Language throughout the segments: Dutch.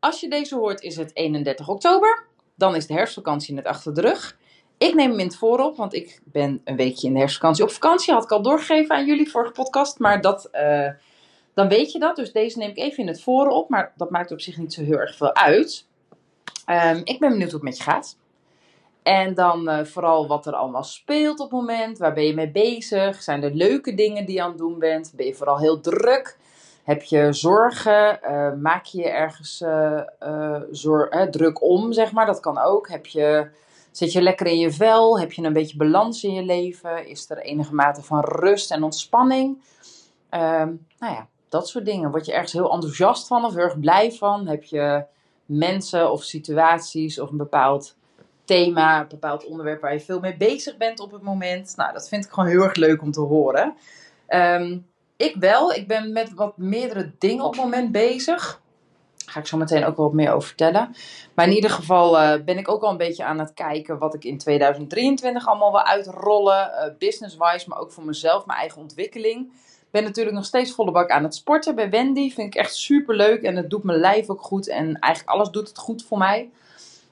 Als je deze hoort is het 31 oktober. Dan is de herfstvakantie net achter de rug. Ik neem hem in het voorop, want ik ben een weekje in de herfstvakantie op vakantie. Had ik al doorgegeven aan jullie vorige podcast, maar dat, eh, dan weet je dat. Dus deze neem ik even in het voorop, maar dat maakt op zich niet zo heel erg veel uit. Ehm, ik ben benieuwd hoe het met je gaat. En dan uh, vooral wat er allemaal speelt op het moment. Waar ben je mee bezig? Zijn er leuke dingen die je aan het doen bent? Ben je vooral heel druk? Heb je zorgen? Uh, maak je je ergens uh, druk om, zeg maar? Dat kan ook. Heb je, zit je lekker in je vel? Heb je een beetje balans in je leven? Is er enige mate van rust en ontspanning? Um, nou ja, dat soort dingen. Word je ergens heel enthousiast van of heel erg blij van? Heb je mensen of situaties of een bepaald thema, een bepaald onderwerp waar je veel mee bezig bent op het moment. Nou, dat vind ik gewoon heel erg leuk om te horen. Um, ik wel. Ik ben met wat meerdere dingen op het moment bezig. Daar ga ik zo meteen ook wel wat meer over vertellen. Maar in ieder geval uh, ben ik ook al een beetje aan het kijken wat ik in 2023 allemaal wil uitrollen. Uh, Business-wise, maar ook voor mezelf, mijn eigen ontwikkeling. Ik ben natuurlijk nog steeds volle bak aan het sporten bij Wendy. Vind ik echt super leuk en het doet mijn lijf ook goed. En eigenlijk alles doet het goed voor mij.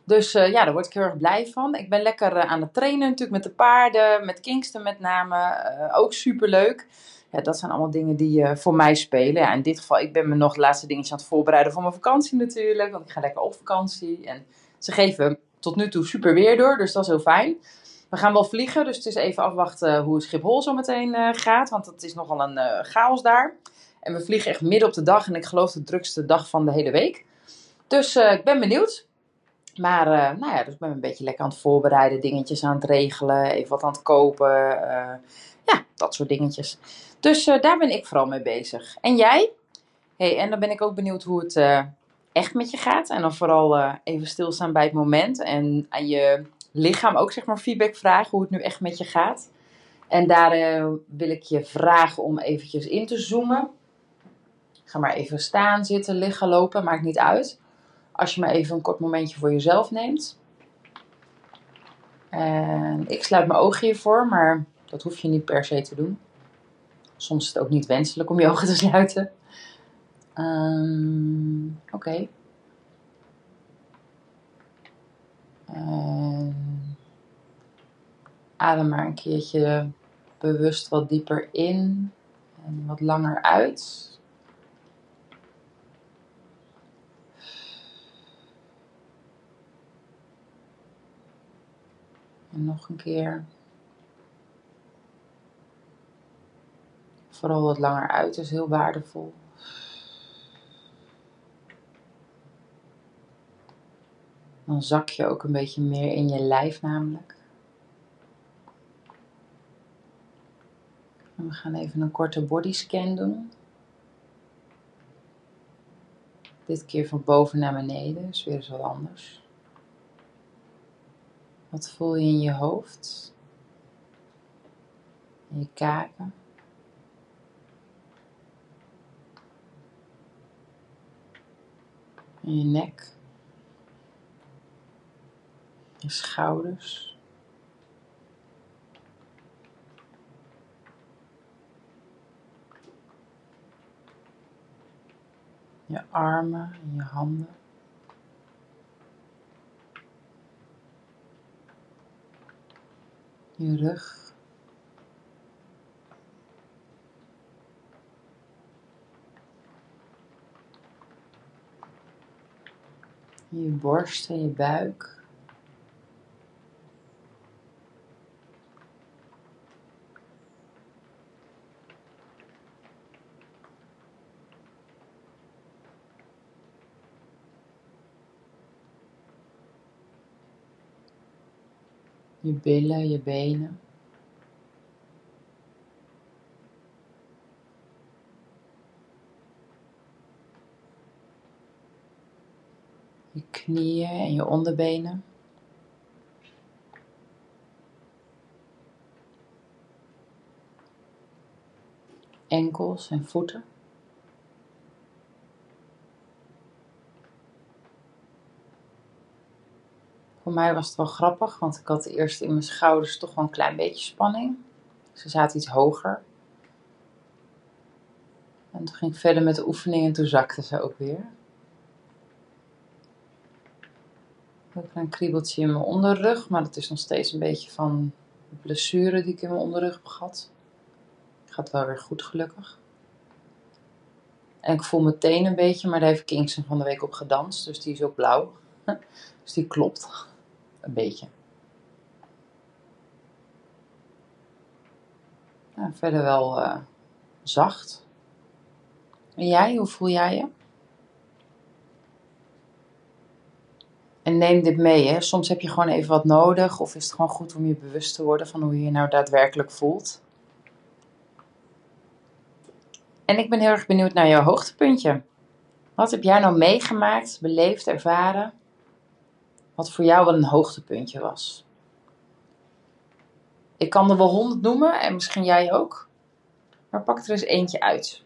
Dus uh, ja, daar word ik heel erg blij van. Ik ben lekker aan het trainen natuurlijk met de paarden, met Kingston met name. ook super leuk. Ja, dat zijn allemaal dingen die uh, voor mij spelen. Ja, in dit geval, ik ben me nog de laatste dingetjes aan het voorbereiden voor mijn vakantie natuurlijk. Want ik ga lekker op vakantie. En ze geven tot nu toe super weer door, dus dat is heel fijn. We gaan wel vliegen, dus het is even afwachten hoe het Schiphol zo meteen uh, gaat. Want het is nogal een uh, chaos daar. En we vliegen echt midden op de dag. En ik geloof de drukste dag van de hele week. Dus ik ben benieuwd. Maar nou ja, dus ik ben een beetje lekker aan het voorbereiden. Dingetjes aan het regelen. Even wat aan het kopen. ja, dat soort dingetjes. Dus uh, daar ben ik vooral mee bezig. En jij? Hey, en dan ben ik ook benieuwd hoe het echt met je gaat. En dan vooral even stilstaan bij het moment. En aan je lichaam ook zeg maar feedback vragen hoe het nu echt met je gaat. En daar wil ik je vragen om eventjes in te zoomen. Ga maar even staan, zitten, liggen, lopen, maakt niet uit. Als je maar even een kort momentje voor jezelf neemt. En ik sluit mijn ogen hiervoor, maar dat hoef je niet per se te doen. Soms is het ook niet wenselijk om je ogen te sluiten. Um, Oké. Adem maar een keertje bewust wat dieper in en wat langer uit. En nog een keer. Vooral wat langer uit is heel waardevol. Dan zak je ook een beetje meer in je lijf namelijk. We gaan even een korte bodyscan doen. Dit keer van boven naar beneden, is weer eens wat anders. Wat voel je in je hoofd? In je kaken? En je nek. Je schouders. Je armen en je handen. Je rug. je borst en je buik. Je billen, je benen. Je knieën en je onderbenen. Enkels en voeten. Voor mij was het wel grappig, want ik had eerst in mijn schouders toch wel een klein beetje spanning. Ze zaten iets hoger. En toen ging ik verder met de oefening en toen zakte ze ook weer. Een kriebeltje in mijn onderrug, maar dat is nog steeds een beetje van de blessure die ik in mijn onderrug heb gehad. Gaat wel weer goed, gelukkig. En ik voel meteen een beetje, maar daar heeft Kingston van de week op gedanst, dus die is ook blauw. Dus die klopt. Een beetje. Verder wel uh, zacht. En jij, hoe voel jij je? En neem dit mee. Hè. Soms heb je gewoon even wat nodig. Of is het gewoon goed om je bewust te worden van hoe je je nou daadwerkelijk voelt. En ik ben heel erg benieuwd naar jouw hoogtepuntje. Wat heb jij nou meegemaakt, beleefd, ervaren? Wat voor jou wel een hoogtepuntje was? Ik kan er wel honderd noemen en misschien jij ook. Maar pak er eens eentje uit.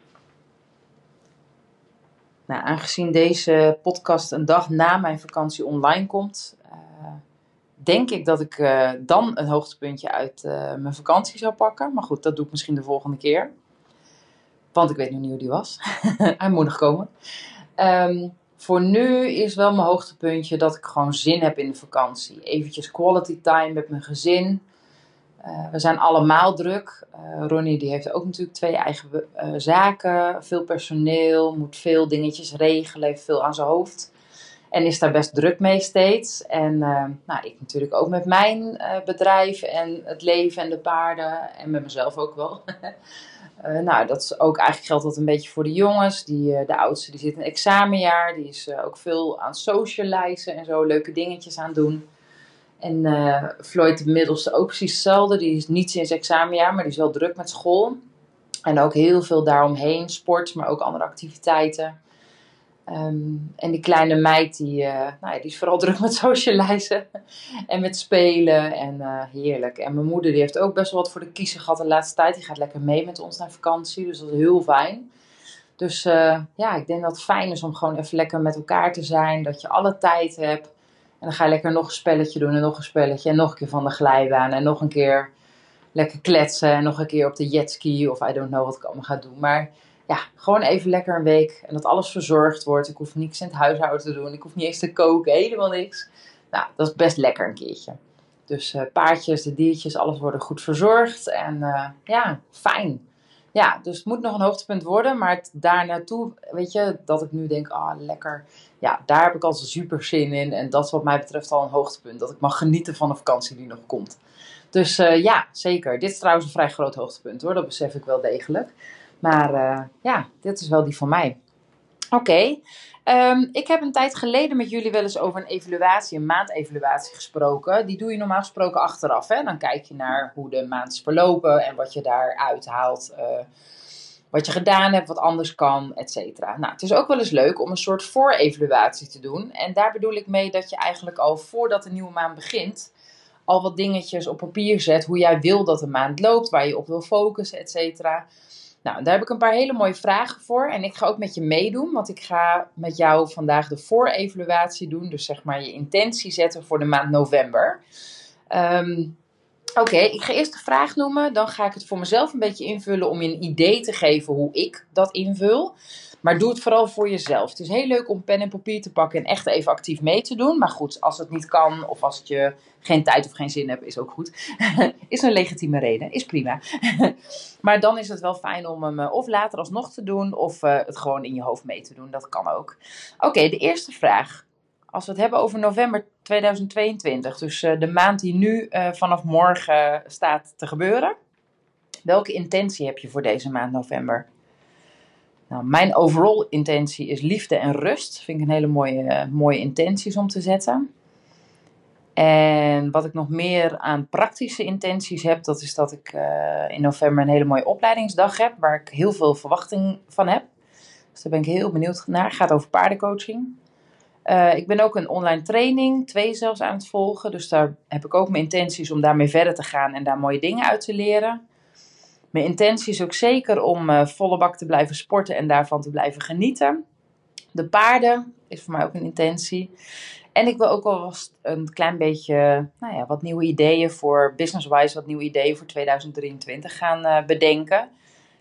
Nou, aangezien deze podcast een dag na mijn vakantie online komt, uh, denk ik dat ik uh, dan een hoogtepuntje uit uh, mijn vakantie zou pakken. Maar goed, dat doe ik misschien de volgende keer. Want ik weet nog niet hoe die was. Hij moet nog komen. Um, voor nu is wel mijn hoogtepuntje dat ik gewoon zin heb in de vakantie. Eventjes quality time met mijn gezin. Uh, we zijn allemaal druk. Uh, Ronnie die heeft ook natuurlijk twee eigen uh, zaken. Veel personeel, moet veel dingetjes regelen, heeft veel aan zijn hoofd. En is daar best druk mee steeds. En nou, ik natuurlijk ook met mijn bedrijf en het leven en de paarden. En met mezelf ook wel. nou, dat is ook eigenlijk geldt dat een beetje voor de jongens. Die, de oudste die zit in examenjaar. Die is ook veel aan socializen en zo. Leuke dingetjes aan doen. En Floyd de middelste ook precies hetzelfde. Die is niet sinds examenjaar, maar die is wel druk met school. En ook heel veel daaromheen, sport, maar ook andere activiteiten. Um, en die kleine meid, die, uh, nou ja, die is vooral druk met socializen en met spelen. En uh, heerlijk. En mijn moeder die heeft ook best wel wat voor de kiezer gehad de laatste tijd. Die gaat lekker mee met ons naar vakantie, dus dat is heel fijn. Dus ja, ik denk dat het fijn is om gewoon even lekker met elkaar te zijn. Dat je alle tijd hebt. En dan ga je lekker nog een spelletje doen en nog een spelletje. En nog een keer van de glijbaan. En nog een keer lekker kletsen. En nog een keer op de jetski. Of I don't know wat ik allemaal ga doen. Maar ja, gewoon even lekker een week. En dat alles verzorgd wordt. Ik hoef niks in het huishouden te doen. Ik hoef niet eens te koken. Helemaal niks. Nou, dat is best lekker een keertje. Dus uh, paardjes, de diertjes, alles worden goed verzorgd. En uh, ja, fijn. Ja, dus het moet nog een hoogtepunt worden. Maar daar naartoe, weet je, dat ik nu denk, ah, oh, lekker ja, daar heb ik al super zin in. En dat is wat mij betreft al een hoogtepunt. Dat ik mag genieten van de vakantie die nog komt. Dus uh, ja, zeker. Dit is trouwens een vrij groot hoogtepunt hoor. Dat besef ik wel degelijk. Maar uh, ja, dit is wel die van mij. Oké. Um, ik heb een tijd geleden met jullie wel eens over een evaluatie, een maandevaluatie gesproken. Die doe je normaal gesproken achteraf. Hè? Dan kijk je naar hoe de maand is verlopen en wat je daaruit haalt. Uh, wat je gedaan hebt, wat anders kan, et cetera. Nou, het is ook wel eens leuk om een soort voorevaluatie te doen. En daar bedoel ik mee dat je eigenlijk al voordat de nieuwe maand begint, al wat dingetjes op papier zet, hoe jij wil dat de maand loopt, waar je op wil focussen, et cetera. Nou, daar heb ik een paar hele mooie vragen voor. En ik ga ook met je meedoen, want ik ga met jou vandaag de voorevaluatie doen. Dus zeg maar je intentie zetten voor de maand november. Um, Oké, ik ga eerst de vraag noemen. Dan ga ik het voor mezelf een beetje invullen om je een idee te geven hoe ik dat invul. Maar doe het vooral voor jezelf. Het is heel leuk om pen en papier te pakken en echt even actief mee te doen. Maar goed, als het niet kan of als je geen tijd of geen zin hebt, is ook goed. is een legitieme reden, is prima. maar dan is het wel fijn om hem eh, of later alsnog te doen of uh, het gewoon in je hoofd mee te doen. Dat kan ook. Oké, de eerste vraag als we het hebben over november 2022, dus uh, de maand die nu vanaf morgen staat te gebeuren. Welke intentie heb je voor deze maand november? Nou, mijn overall intentie is liefde en rust. Vind ik een hele mooie, mooie intenties om te zetten. En wat ik nog meer aan praktische intenties heb, dat is dat ik in november een hele mooie opleidingsdag heb, waar ik heel veel verwachting van heb. Dus daar ben ik heel benieuwd naar. Gaat over paardencoaching. Eh, ik ben ook een online training, twee zelfs, aan het volgen. Dus daar heb ik ook mijn intenties om daarmee verder te gaan en daar mooie dingen uit te leren. Mijn intentie is ook zeker om uh, volle bak te blijven sporten en daarvan te blijven genieten. De paarden is voor mij ook een intentie. En ik wil ook wel een klein beetje, nou ja, wat nieuwe ideeën voor business-wise, wat nieuwe ideeën voor 2023 gaan uh, bedenken.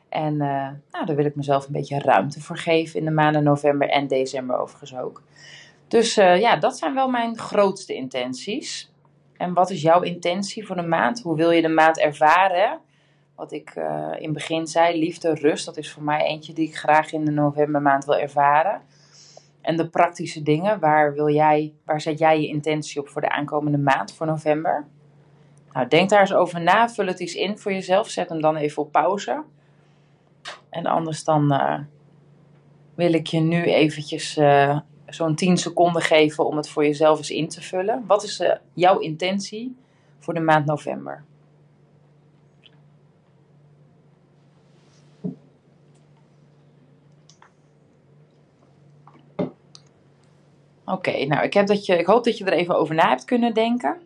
En uh, nou, daar wil ik mezelf een beetje ruimte voor geven in de maanden november en december overigens ook. Dus ja, dat zijn wel mijn grootste intenties. En wat is jouw intentie voor de maand? Hoe wil je de maand ervaren? Wat ik uh, in het begin zei, liefde, rust, dat is voor mij eentje die ik graag in de novembermaand wil ervaren. En de praktische dingen, waar, wil jij, waar zet jij je intentie op voor de aankomende maand, voor november? Nou, denk daar eens over na, vul het eens in voor jezelf, zet hem dan even op pauze. En anders dan uh, wil ik je nu eventjes uh, zo'n 10 seconden geven om het voor jezelf eens in te vullen. Wat is jouw intentie voor de maand november? Oké, nou ik, heb dat je, ik hoop dat je er even over na hebt kunnen denken.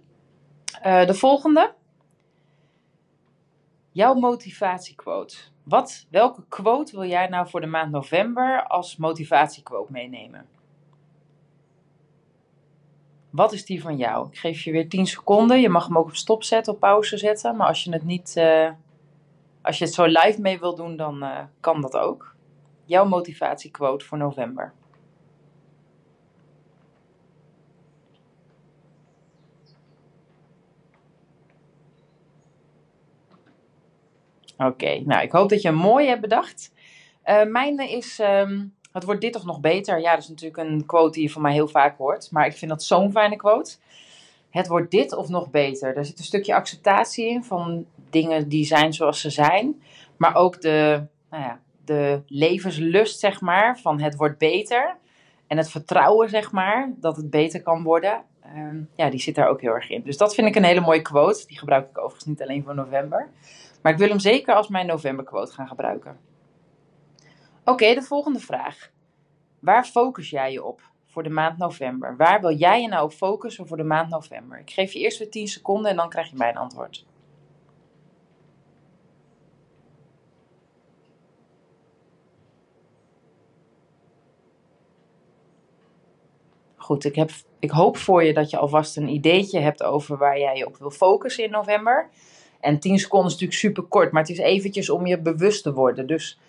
Uh, de volgende. Jouw motivatiequote. Wat, welke quote wil jij nou voor de maand november als motivatiequote meenemen? Wat is die van jou? Ik geef je weer 10 seconden. Je mag hem ook op stop zetten, op pauze zetten. Maar als je het niet, uh, als je het zo live mee wil doen, dan uh, kan dat ook. Jouw motivatiequote voor november. Oké, nou ik hoop dat je een mooie hebt bedacht. Uh, mijn is, het wordt dit of nog beter. Ja, dat is natuurlijk een quote die je van mij heel vaak hoort. Maar ik vind dat zo'n fijne quote. Het wordt dit of nog beter. Daar zit een stukje acceptatie in van dingen die zijn zoals ze zijn. Maar ook de, nou ja, de levenslust, zeg maar, van het wordt beter. En het vertrouwen, zeg maar, dat het beter kan worden. Um, ja, die zit daar ook heel erg in. Dus dat vind ik een hele mooie quote. Die gebruik ik overigens niet alleen voor november. Maar ik wil hem zeker als mijn novemberquote gaan gebruiken. Oké, de volgende vraag. Waar focus jij je op voor de maand november? Waar wil jij je nou op focussen voor de maand november? Ik geef je eerst weer 10 seconden en dan krijg je mijn antwoord. Goed, ik, heb, ik hoop voor je dat je alvast een ideetje hebt over waar jij je op wil focussen in november. En 10 seconden is natuurlijk super kort, maar het is eventjes om je bewust te worden. Dus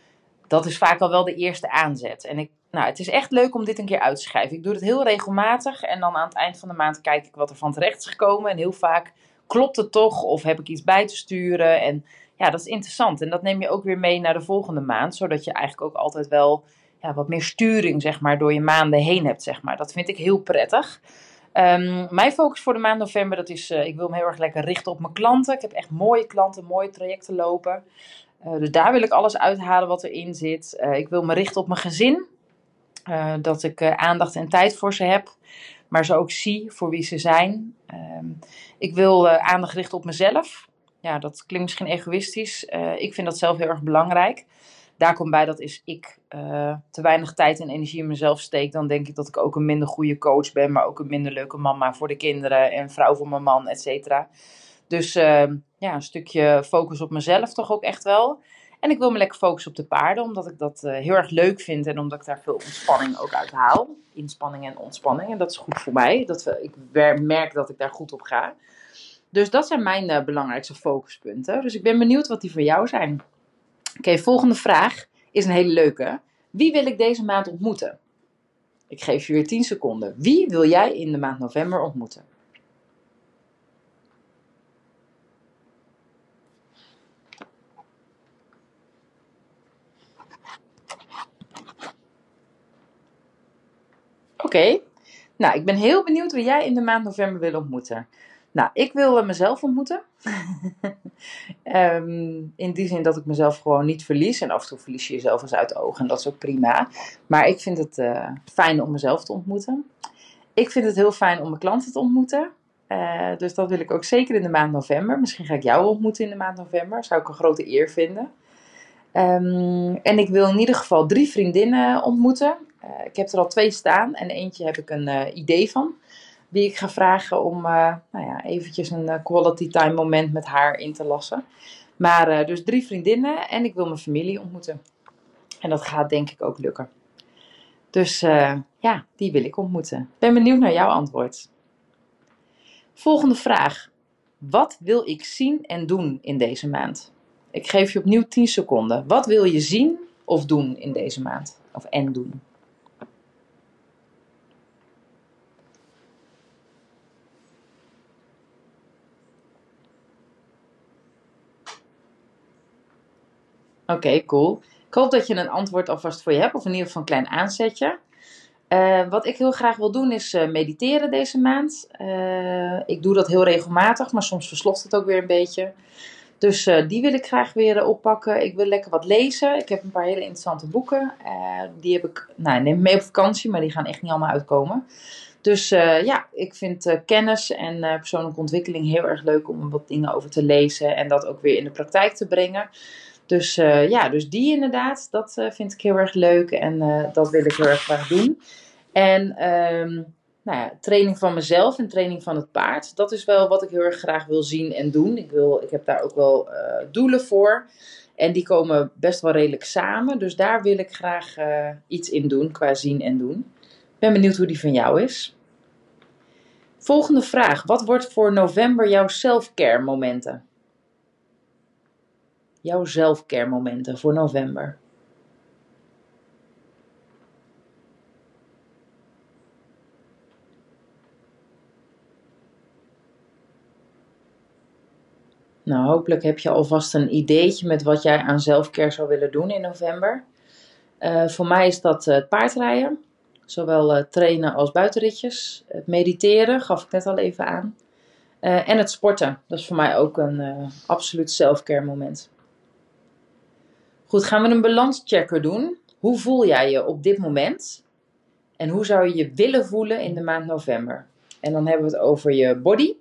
dat is vaak al wel de eerste aanzet. En ik, nou, het is echt leuk om dit een keer uit te schrijven. Ik doe het heel regelmatig en dan aan het eind van de maand kijk ik wat er van terecht is gekomen. En heel vaak klopt het toch of heb ik iets bij te sturen. En ja, dat is interessant. En dat neem je ook weer mee naar de volgende maand, zodat je eigenlijk ook altijd wel ja, wat meer sturing zeg maar, door je maanden heen hebt. Zeg maar. Dat vind ik heel prettig. Um, mijn focus voor de maand november, dat is, uh, ik wil me heel erg lekker richten op mijn klanten. Ik heb echt mooie klanten, mooie trajecten lopen. Uh, dus daar wil ik alles uithalen wat erin zit. Uh, ik wil me richten op mijn gezin. dat ik aandacht en tijd voor ze heb. Maar ze ook zie voor wie ze zijn. Um, ik wil aandacht richten op mezelf. Ja, dat klinkt misschien egoïstisch. ik vind dat zelf heel erg belangrijk daar komt bij dat is ik uh, te weinig tijd en energie in mezelf steek, dan denk ik dat ik ook een minder goede coach ben, maar ook een minder leuke mama voor de kinderen en vrouw voor mijn man, et cetera. Dus uh, ja, een stukje focus op mezelf toch ook echt wel. En ik wil me lekker focussen op de paarden, omdat ik dat uh, heel erg leuk vind en omdat ik daar veel ontspanning ook uit haal. Inspanning en ontspanning. En dat is goed voor mij. Dat, we, ik merk dat ik daar goed op ga. Dus dat zijn mijn belangrijkste focuspunten. Dus ik ben benieuwd wat die voor jou zijn. Oké, volgende vraag is een hele leuke. Wie wil ik deze maand ontmoeten? Ik geef je weer 10 seconden. Wie wil jij in de maand november ontmoeten? Oké, nou ik ben heel benieuwd wie jij in de maand november wil ontmoeten. Nou, ik wil eh, mezelf ontmoeten. um, in die zin dat ik mezelf gewoon niet verlies. En af en toe verlies je jezelf eens uit de ogen. En dat is ook prima. Maar ik vind het uh, fijn om mezelf te ontmoeten. Ik vind het heel fijn om mijn klanten te ontmoeten. Uh, dus dat wil ik ook zeker in de maand november. Misschien ga ik jou ontmoeten in de maand november. Zou ik een grote eer vinden. Ehm, en ik wil in ieder geval drie vriendinnen ontmoeten. Eh, ik heb er al twee staan en eentje heb ik een eh, idee van. Wie ik ga vragen om uh, nou ja, eventjes een quality time moment met haar in te lassen. Maar dus drie vriendinnen en ik wil mijn familie ontmoeten. En dat gaat denk ik ook lukken. Dus ja, die wil ik ontmoeten. Ben benieuwd naar jouw antwoord. Volgende vraag. Wat wil ik zien en doen in deze maand? Ik geef je opnieuw 10 seconden. Wat wil je zien of doen in deze maand? Of en doen? Oké, cool. Ik hoop dat je een antwoord alvast voor je hebt, of in ieder geval een klein aanzetje. Uh, wat ik heel graag wil doen is uh, mediteren deze maand. Uh, ik doe dat heel regelmatig, maar soms versloft het ook weer een beetje. Dus die wil ik graag weer oppakken. Ik wil lekker wat lezen. Ik heb een paar hele interessante boeken. die heb ik, nou, neem mee op vakantie, maar die gaan echt niet allemaal uitkomen. Dus ja, ik vind kennis en persoonlijke ontwikkeling heel erg leuk om wat dingen over te lezen en dat ook weer in de praktijk te brengen. Dus uh, ja, dus die inderdaad, dat uh, vind ik heel erg leuk en uh, dat wil ik heel erg graag doen. En um, nou ja, training van mezelf en training van het paard, dat is wel wat ik heel erg graag wil zien en doen. Ik, wil, ik heb daar ook wel doelen voor en die komen best wel redelijk samen. Dus daar wil ik graag iets in doen qua zien en doen. Ik ben benieuwd hoe die van jou is. Volgende vraag. Wat wordt voor november jouw self-care momenten? Jouw zelfcare momenten voor november? Nou, hopelijk heb je alvast een ideetje met wat jij aan zelfcare zou willen doen in november. Uh, voor mij is dat uh, het paardrijden, zowel uh, trainen als buitenritjes. Het mediteren gaf ik net al even aan. en het sporten, dat is voor mij ook een absoluut selfcare moment. Goed, gaan we een balanschecker doen. Hoe voel jij je op dit moment? En hoe zou je je willen voelen in de maand november? En dan hebben we het over je body,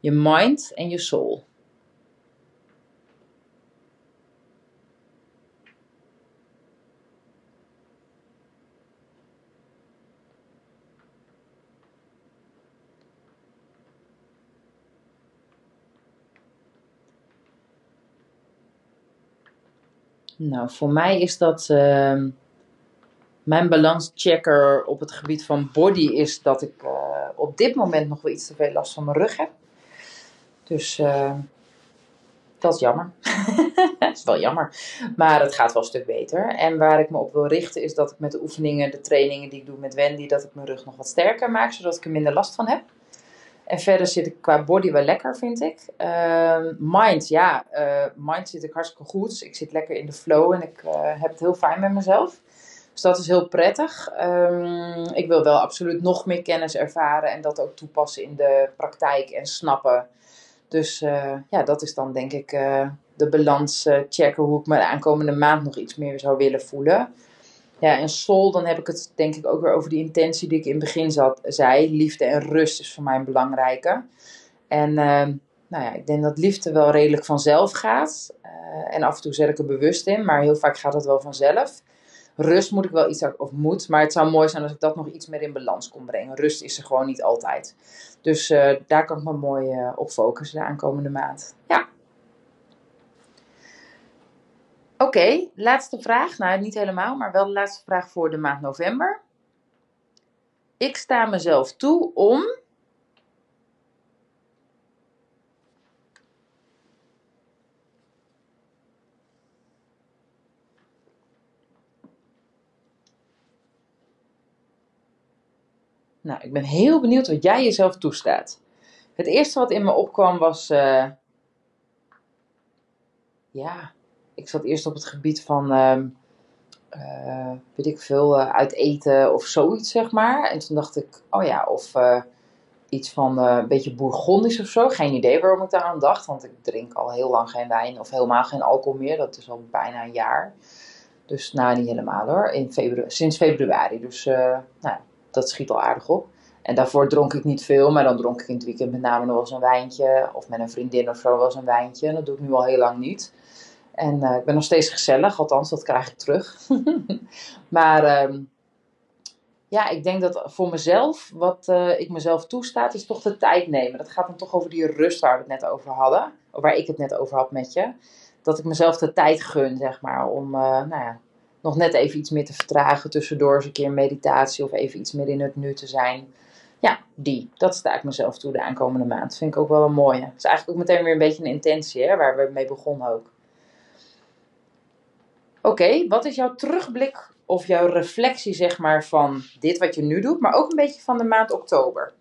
je mind en je soul. Nou, voor mij is dat. Uh, mijn balanschecker op het gebied van body is dat ik uh, op dit moment nog wel iets te veel last van mijn rug heb. Dus uh, dat is jammer. dat is wel jammer. Maar het gaat wel een stuk beter. En waar ik me op wil richten is dat ik met de oefeningen, de trainingen die ik doe met Wendy, dat ik mijn rug nog wat sterker maak, zodat ik er minder last van heb. En verder zit ik qua body wel lekker, vind ik. Uh, mind, ja, uh, mind zit ik hartstikke goed. Ik zit lekker in de flow en ik uh, heb het heel fijn met mezelf. Dus dat is heel prettig. Um, ik wil wel absoluut nog meer kennis ervaren en dat ook toepassen in de praktijk en snappen. Dus uh, ja, dat is dan denk ik de balans checken hoe ik me de aankomende maand nog iets meer zou willen voelen. Ja, en soul, dan heb ik het denk ik ook weer over die intentie die ik in het begin zat, zei. Liefde en rust is voor mij een belangrijke. En uh, nou ja, ik denk dat liefde wel redelijk vanzelf gaat. Uh, en af en toe zet ik er bewust in, maar heel vaak gaat het wel vanzelf. Rust moet ik wel iets, of moet, maar het zou mooi zijn als ik dat nog iets meer in balans kon brengen. Rust is er gewoon niet altijd. Dus uh, daar kan ik me mooi op focussen de aankomende maand. Ja. Oké, laatste vraag. Nou, niet helemaal, maar wel de laatste vraag voor de maand november. Ik sta mezelf toe om. Nou, ik ben heel benieuwd wat jij jezelf toestaat. Het eerste wat in me opkwam was. Uh, ja, ik zat eerst op het gebied van, uh, uh, weet ik veel, uh, uit eten of zoiets, zeg maar. En toen dacht ik, oh ja, of eh, iets van een beetje bourgondisch of zo. Geen idee waarom ik daar aan dacht, want ik drink al heel lang geen wijn of helemaal geen alcohol meer. Dat is al bijna een jaar. Dus nou, niet helemaal hoor. In februari, sinds februari. Dus nou, dat schiet al aardig op. En daarvoor dronk ik niet veel, maar dan dronk ik in het weekend met name nog wel eens een wijntje. Of met een vriendin of zo wel eens een wijntje. En dat doe ik nu al heel lang niet. En ik ben nog steeds gezellig, althans, dat krijg ik terug. maar ehm, ja, ik denk dat voor mezelf, wat ik mezelf toestaat, is toch de tijd nemen. Dat gaat dan toch over die rust waar we het net over hadden. Waar ik het net over had met je. Dat ik mezelf de tijd gun, zeg maar, om nou ja, nog net even iets meer te vertragen. Tussendoor eens een keer meditatie of even iets meer in het nu te zijn. Ja, die. Dat sta ik mezelf toe de aankomende maand. Vind ik ook wel een mooie. Het is eigenlijk ook meteen weer een beetje een intentie, hè, waar we mee begonnen ook. Oké, wat is jouw terugblik of jouw reflectie, zeg maar, van dit wat je nu doet, maar ook een beetje van de maand oktober?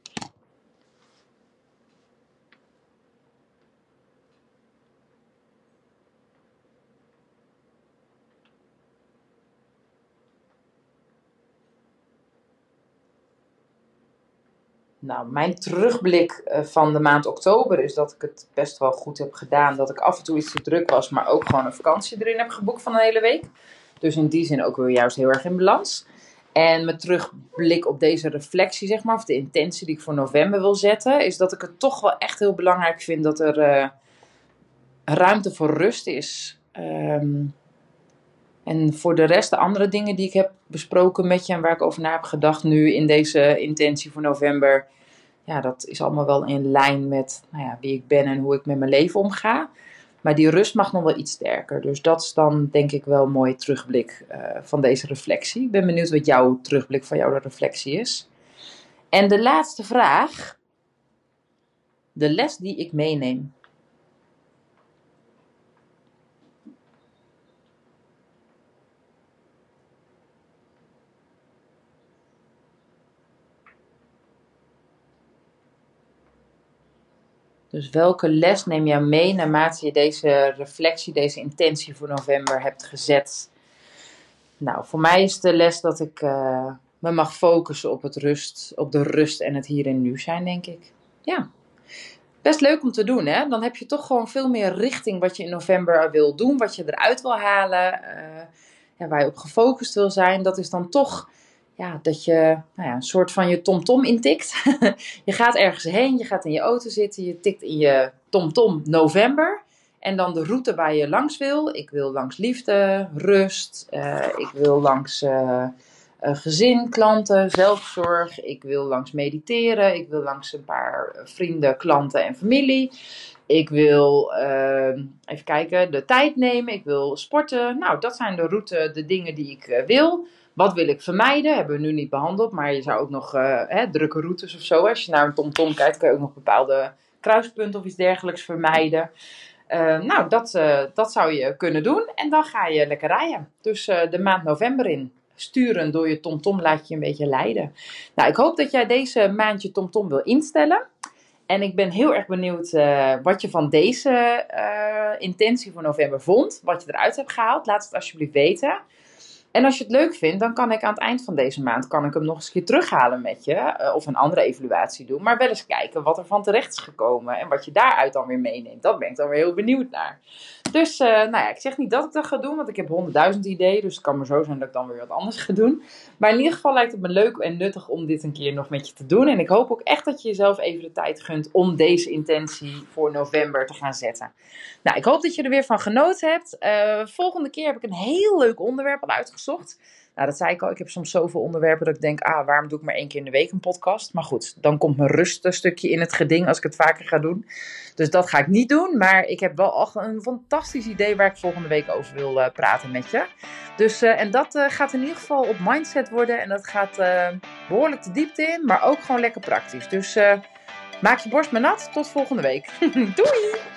Nou, mijn terugblik eh, van de maand oktober is dat ik het best wel goed heb gedaan. Dat ik af en toe iets te druk was, maar ook gewoon een vakantie erin heb geboekt van een hele week. Dus in die zin ook weer juist heel erg in balans. En mijn terugblik op deze reflectie, zeg maar, of de intentie die ik voor november wil zetten, is dat ik het toch wel echt heel belangrijk vind dat er uh, ruimte voor rust is. Um, en voor de rest, de andere dingen die ik heb besproken met je en waar ik over na heb gedacht nu in deze intentie voor november, ja, dat is allemaal wel in lijn met nou ja, wie ik ben en hoe ik met mijn leven omga. Maar die rust mag nog wel iets sterker. Dus dat is dan denk ik wel een mooie terugblik uh, van deze reflectie. Ik ben benieuwd wat jouw terugblik van jouw reflectie is. En de laatste vraag. De les die ik meeneem. Dus welke les neem jij mee naarmate je deze reflectie, deze intentie voor november hebt gezet? Nou, voor mij is de les dat ik uh, me mag focussen op, het rust, op de rust en het hier en nu zijn, denk ik. Ja, best leuk om te doen, hè? Dan heb je toch gewoon veel meer richting wat je in november wil doen, wat je eruit wil halen, uh, ja, waar je op gefocust wil zijn. Dat is dan toch ja, dat je nou ja, een soort van je TomTom intikt. je gaat ergens heen, je gaat in je auto zitten, je tikt in je TomTom november. En dan de route waar je langs wil. Ik wil langs liefde, rust. Uh, ik wil langs uh, gezin, klanten, zelfzorg. Ik wil langs mediteren. Ik wil langs een paar vrienden, klanten en familie. Ik wil uh, even kijken, de tijd nemen. Ik wil sporten. Nou, dat zijn de route, de dingen die ik wil. Wat wil ik vermijden? Hebben we nu niet behandeld, maar je zou ook nog uh, hè, drukke routes of zo. Als je naar een TomTom kijkt, kan je ook nog bepaalde kruispunten of iets dergelijks vermijden. Uh, nou, dat, uh, dat zou je kunnen doen. En dan ga je lekker rijden. Dus de maand november in. Sturen door je TomTom laat je een beetje leiden. Nou, ik hoop dat jij deze maand je TomTom wil instellen. En ik ben heel erg benieuwd wat je van deze intentie voor november vond. Wat je eruit hebt gehaald. Laat het alsjeblieft weten. En als je het leuk vindt, dan kan ik aan het eind van deze maand kan ik hem nog eens een keer terughalen met je. Eh, of een andere evaluatie doen. Maar wel eens kijken wat er van terecht is gekomen. En wat je daaruit dan weer meeneemt. Dat ben ik dan weer heel benieuwd naar. Dus uh, nou ja, ik zeg niet dat ik dat ga doen. Want ik heb honderdduizend ideeën. Dus het kan maar zo zijn dat ik dan weer wat anders ga doen. Maar in ieder geval lijkt het me leuk en nuttig om dit een keer nog met je te doen. En ik hoop ook echt dat je jezelf even de tijd gunt om deze intentie voor november te gaan zetten. Nou, ik hoop dat je er weer van genoten hebt. Uh, volgende keer heb ik een heel leuk onderwerp al uitgezocht Nou, dat zei ik al. Ik heb soms zoveel onderwerpen dat ik denk, ah, waarom doe ik maar één keer in de week een podcast? Maar goed, dan komt mijn rust een stukje in het geding als ik het vaker ga doen. Dus dat ga ik niet doen. Maar ik heb wel al een fantastisch idee waar ik volgende week over wil uh, praten met je. Dus, uh, en dat uh, gaat in ieder geval op mindset worden. En dat gaat behoorlijk de diepte in, maar ook gewoon lekker praktisch. Dus maak je borst maar nat. Tot volgende week. Doei!